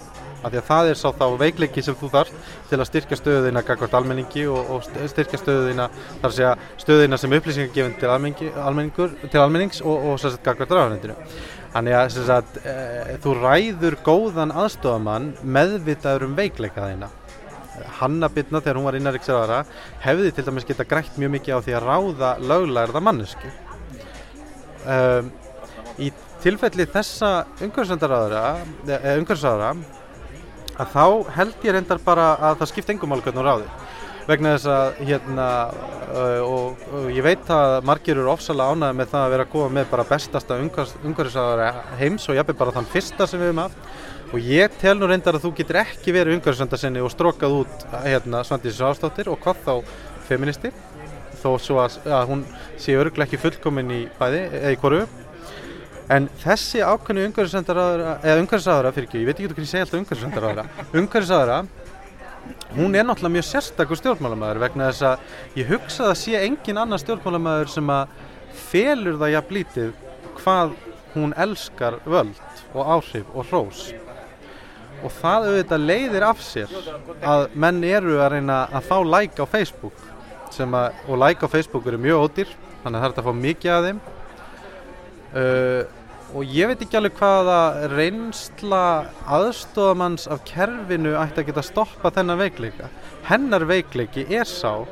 af því að það er sá þá veikleiki sem þú þarf til að styrkja stöðina gagvart almenningi og, og styrkja stöðina þar að segja stöðina sem upplýsingagefin til, til almennings og, og sérstaklega gagvart ráðanendinu þannig að sagt, e, þú ræður góðan aðstofamann meðvitaður um veikleika þeina Hanna Bitna þegar hún var innariksraðara hefði til dæmis geta grætt mjög mikið á því að ráða löglærða mannesku um, í tilfelli þessa umhverfisraðara að þá held ég reyndar bara að það skipt engum mál hvernig hún ráði. Vegna þess að hérna uh, og, og ég veit að margir eru ofsalega ánæði með það að vera að góða með bara bestasta umhverfisáðara heims og ég er bara þann fyrsta sem við hefum haft. Og ég tel nú reyndar að þú getur ekki verið umhverfisöndarsinni og strókað út hérna Svandísi Sástóttir og hvað þá feministi þó svo að, að hún sé örglega ekki fullkomin í bæði eða í koru En þessi ákveðnu umhverfisáðara, eða umhverfisáðara fyrir ekki, ég veit ekki hvernig ég segja alltaf umhverfisáðara, umhverfisáðara, hún er náttúrulega mjög sérstakur stjórnmálamæður vegna þess að ég hugsa að sé engin annar stjórnmálamæður sem að felur það jafn lítið hvað hún elskar völd og áhrif og hrós. Og það auðvitað leiðir af sér að menn eru að reyna að fá like á Facebook að, og like á Facebook eru mjög ódýr, þannig það er að fá mikið af þeim. Uh, og ég veit ekki alveg hvaða reynsla aðstofamanns af kerfinu ætti að geta stoppa þennan veikleika. Hennar veikleiki er sá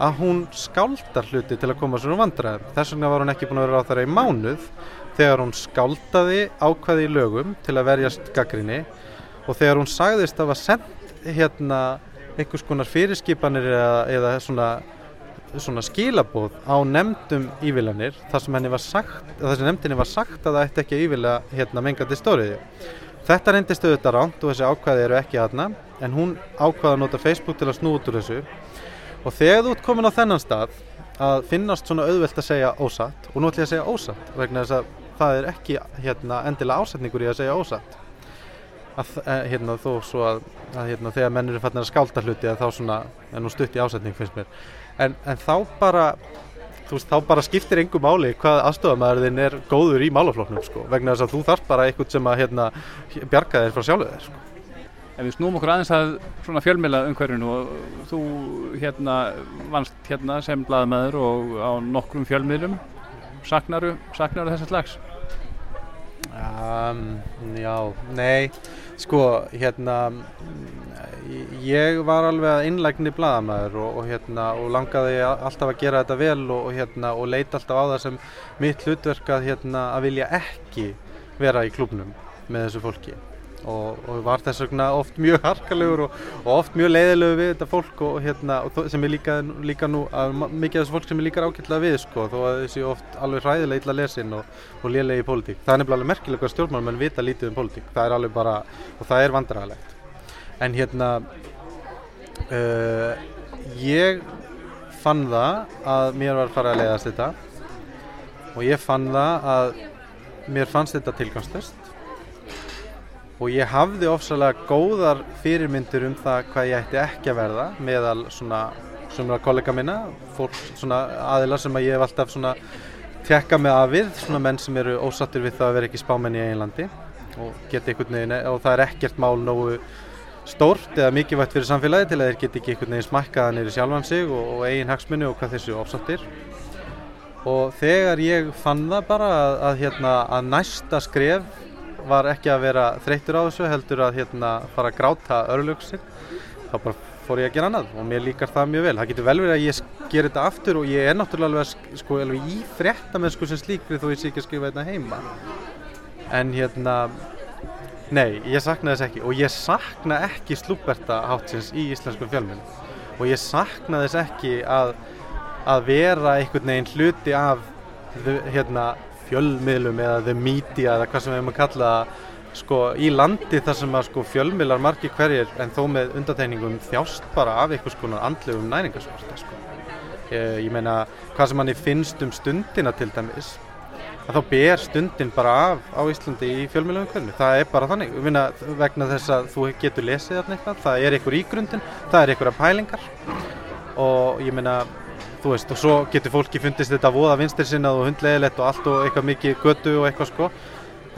að hún skáldar hluti til að koma svona vandræðum. Þess vegna var hún ekki búin að vera á þeirra í mánuð þegar hún skáldaði ákvaði í lögum til að verjast gaggrinni og þegar hún sagðist að var sendt hérna einhvers konar fyrirskipanir eða, eða svona svona skilabóð á nefndum ívillanir þar sem sagt þar sem nefndinni var sagt að það ætti ekki að ívila hérna mengandi stóriði þetta reyndist auðvitað ránt og þessi ákvæði eru ekki aðna en hún ákvaði að nota Facebook til að snú út úr þessu. Og þegar þú ert komin á þennan stað að finnast svona auðvelt að segja ósatt og nú ætlum ég að segja ósatt vegna þess að það er ekki hérna, endilega ásetningur í að segja ósatt. Að, eh, hérna, þó svo að, að hérna, þegar mennir er fannir að skálda hluti að þá svona, en nú stutt í ásetning finnst mér en, en þá bara veist, þá bara skiptir engum máli hvað aðstofamæðurinn er góður í málafloknum sko, vegna þess að þú þarf bara eitthvað sem að hérna, bjarga þér frá sjálfu þér sko. En við snúum okkur aðeins að svona fjölmjöla umhverfinu og þú hérna vannst hérna sem blaðamæður og á nokkrum fjölmjölum saknaru, saknaru þessar slags? Um, já, nei sko, hérna ég var alveg að innlægni bladamæður og, og, hérna, og langaði alltaf að gera þetta vel og, hérna, og leita alltaf á það sem mitt hlutverk að, hérna, að vilja ekki vera í klubnum með þessu fólki og var þess vegna oft mjög harkalegur og oft mjög leiðilegu við þetta fólk og hérna, sem er líka, líka nú, mikið af þessu fólk sem er líka ákveðlega við sko, þó að þessi oft alveg hræðilega illa lesin og, lélega í pólitík. Það er nefnilega alveg merkilega að stjórnmálmenn vita lítið um pólitík, það er alveg bara, og það er vandrarlegt. En hérna, uh, ég fann það að mér var farið að leiðast þetta. Og ég fann það að mér fannst þetta tilgangslust og ég hafði ofsalega góðar fyrirmyndir um það hvað ég ætti ekki að verða meðal svona, svona kollega minna, fólk svona aðila sem að ég hef alltaf svona tekka með að við, svona menn sem eru ósattir við það að vera ekki spámenn í einlandi og geti einhvern veginn, og það er ekkert mál nógu stórt eða mikilvægt fyrir samfélagi til að þeir geti ekki einhvern veginn smakkaða neyri sjálfan sig og, og eigin hagsmunni og hvað þessu ofsattir og þegar ég fann það bara að, að, hérna, að næsta skref var ekki að vera þreytur á þessu heldur að hérna, fara að gráta örlugsin þá bara fór ég að gera annað og mér líkar það mjög vel. Það getur vel verið að ég ger þetta aftur og ég er náttúrulega alveg, sko, alveg í fréttamennsku sem slíkri þó ég sé ekki að skrifa þetta heima. En hérna nei, ég sakna þess ekki og ég sakna ekki slúberta hátsins í íslenskum fjölmjölum og ég sakna þess ekki að, að vera einhvern veginn hluti af hérna fjölmiðlum eða the media eða hvað sem við hefum að kalla sko í landi þar sem að sko fjölmiðlar margir hverjir en þó með undateiningum þjást bara af einhvers konar andlegum næringarskorta sko. Ég, ég meina hvað sem manni finnst um stundina til dæmis að þá ber stundin bara af á Íslandi í fjölmiðlum hvernig, það er bara þannig. Vinna, vegna þess að þú getur lesið þarna eitthvað, það er einhver ígrundin, það er einhverja pælingar. Og ég meina þú veist, og svo getur fólki fundist þetta voða vinstir sinnað og hundlegilegt og allt og eitthvað mikið götu og eitthvað sko.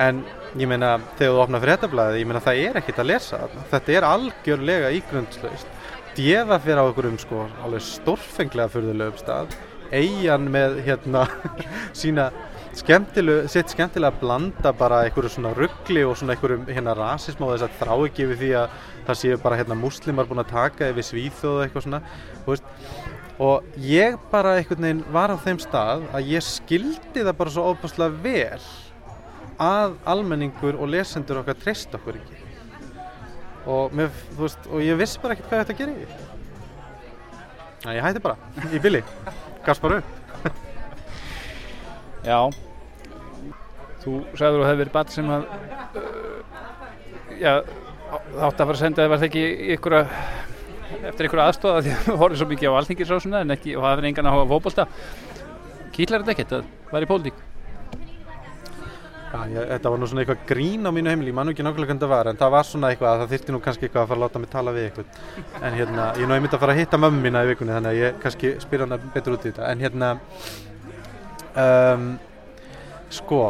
En ég meina, þegar þú opnar fréttablaðið ég meina, það er ekkit að lesa þarna. Þetta er algjörlega ígrundslaust djefa fyrir á einhverjum sko alveg stórfenglega fyrðulegum stað. Eigin með hérna sína skemmtileg, sitt skemmtilega að blanda bara einhverju svona ruggli og svona einhverjum hérna rasism og þess að þrá ekki við því að það séu bara hérna muslimar búin að taka yfir svíþjóðu eitthvað svona, veist. Og ég bara einhvern veginn var á þeim stað að ég skildi það bara svo óbúslega vel að almenningur og lesendur okkar treyst okkur ekki. Og, mér, veist, og ég vissi bara ekki hvað þetta gerir að ég hætti bara í bili, gafst bara upp Já. Þú sagður að það hefði verið bat sem að uh, já, þátt að fara að senda það var það ekki ykkur að eftir einhverja aðstofa því að við horfum svo mikið á alþingisrásuna en ekki, og það er engan að hafa fókbólta kýtlar þetta ekkert að vera í pólitík? Já, ég, þetta var nú svona eitthvað grín á mínu heimili, ég mann ekki nákvæmlega hvernig það var en það var svona eitthvað að það þyrtti nú kannski eitthvað að fara að láta mig tala við eitthvað en hérna, ég nú einmitt að fara að hitta mömmu mína í vikunni þannig að ég kannski spyr hana betur út í þetta. En hérna um, sko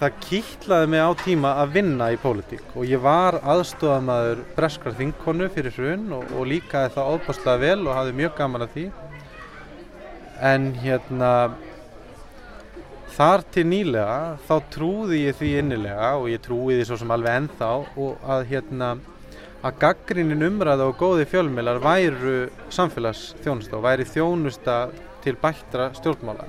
það kýtlaði mig á tíma að vinna í pólitík og ég var aðstofamæður breskrar þingkonu fyrir hrun og, og líkaði það óbáslega vel og hafði mjög gaman að því. En hérna þar til nýlega þá trúði ég því innilega og ég trúi því svo sem alveg ennþá og að hérna að gaggrinin umræða og góði fjölmilar væru samfélagsþjónusta og væri þjónusta til bættra stjórnmála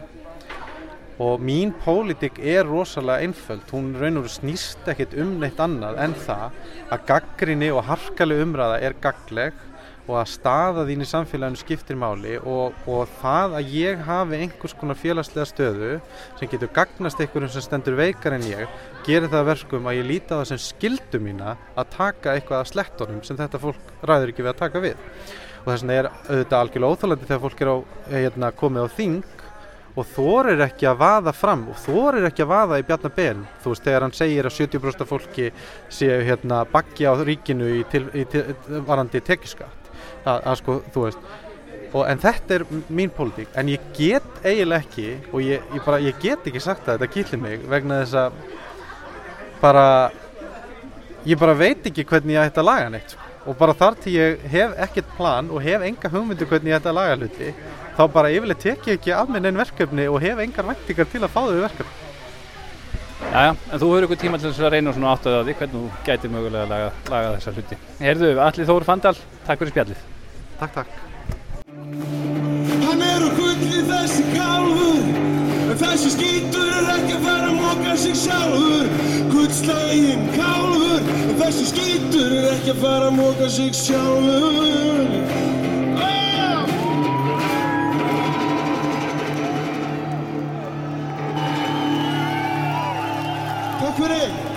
og mín pólitik er rosalega einföld, hún raun og snýst ekkit um neitt annað en það að gaggrinni og harkaleg umræða er gagleg og að staða þín í samfélaginu skiptir máli og, og það að ég hafi einhvers konar félagslega stöðu sem getur gagnast einhverjum sem stendur veikar en ég gerir það verkum að ég líti á það sem skildu mína að taka eitthvað af slettunum sem þetta fólk ræður ekki við að taka við. Og þess vegna er auðvitað algjörlega óþálandi þegar fólk er á, hérna, komið á þing og þorir ekki að vaða fram og þorir ekki að vaða í Bjarnabenn þú veist þegar hann segir að 70% fólki séu hérna bakki á ríkinu í, til, í til, varandi tekiskatt að, sko þú veist og, en þetta er mín pólitík. En ég get eiginlega ekki og ég, ég, bara, ég get ekki sagt að þetta kýlir mig vegna þess að bara ég bara veit ekki hvernig ég ætti að laga neitt sko. og bara þar til ég hef ekkert plan og hef enga hugmyndu hvernig ég ætti að laga hluti þá bara yfirleitt tek ég ekki af minn einn verkefni og hef engar væntingar til að fá þau verkefni. Jæja, en þú hefur ykkur tíma til að reyna svona átt að því hvernig þú gætir mögulega að laga, laga þessa hluti. Herðu, Alli Þór Fandal, takk fyrir spjallið. Takk, takk. Hann er á gulli þessi kálfur En þessi skítur er ekki að fara að móka sig sjálfur Gullslegin kálfur En þessi skítur er ekki að fara að móka sig sjálfur Mercury.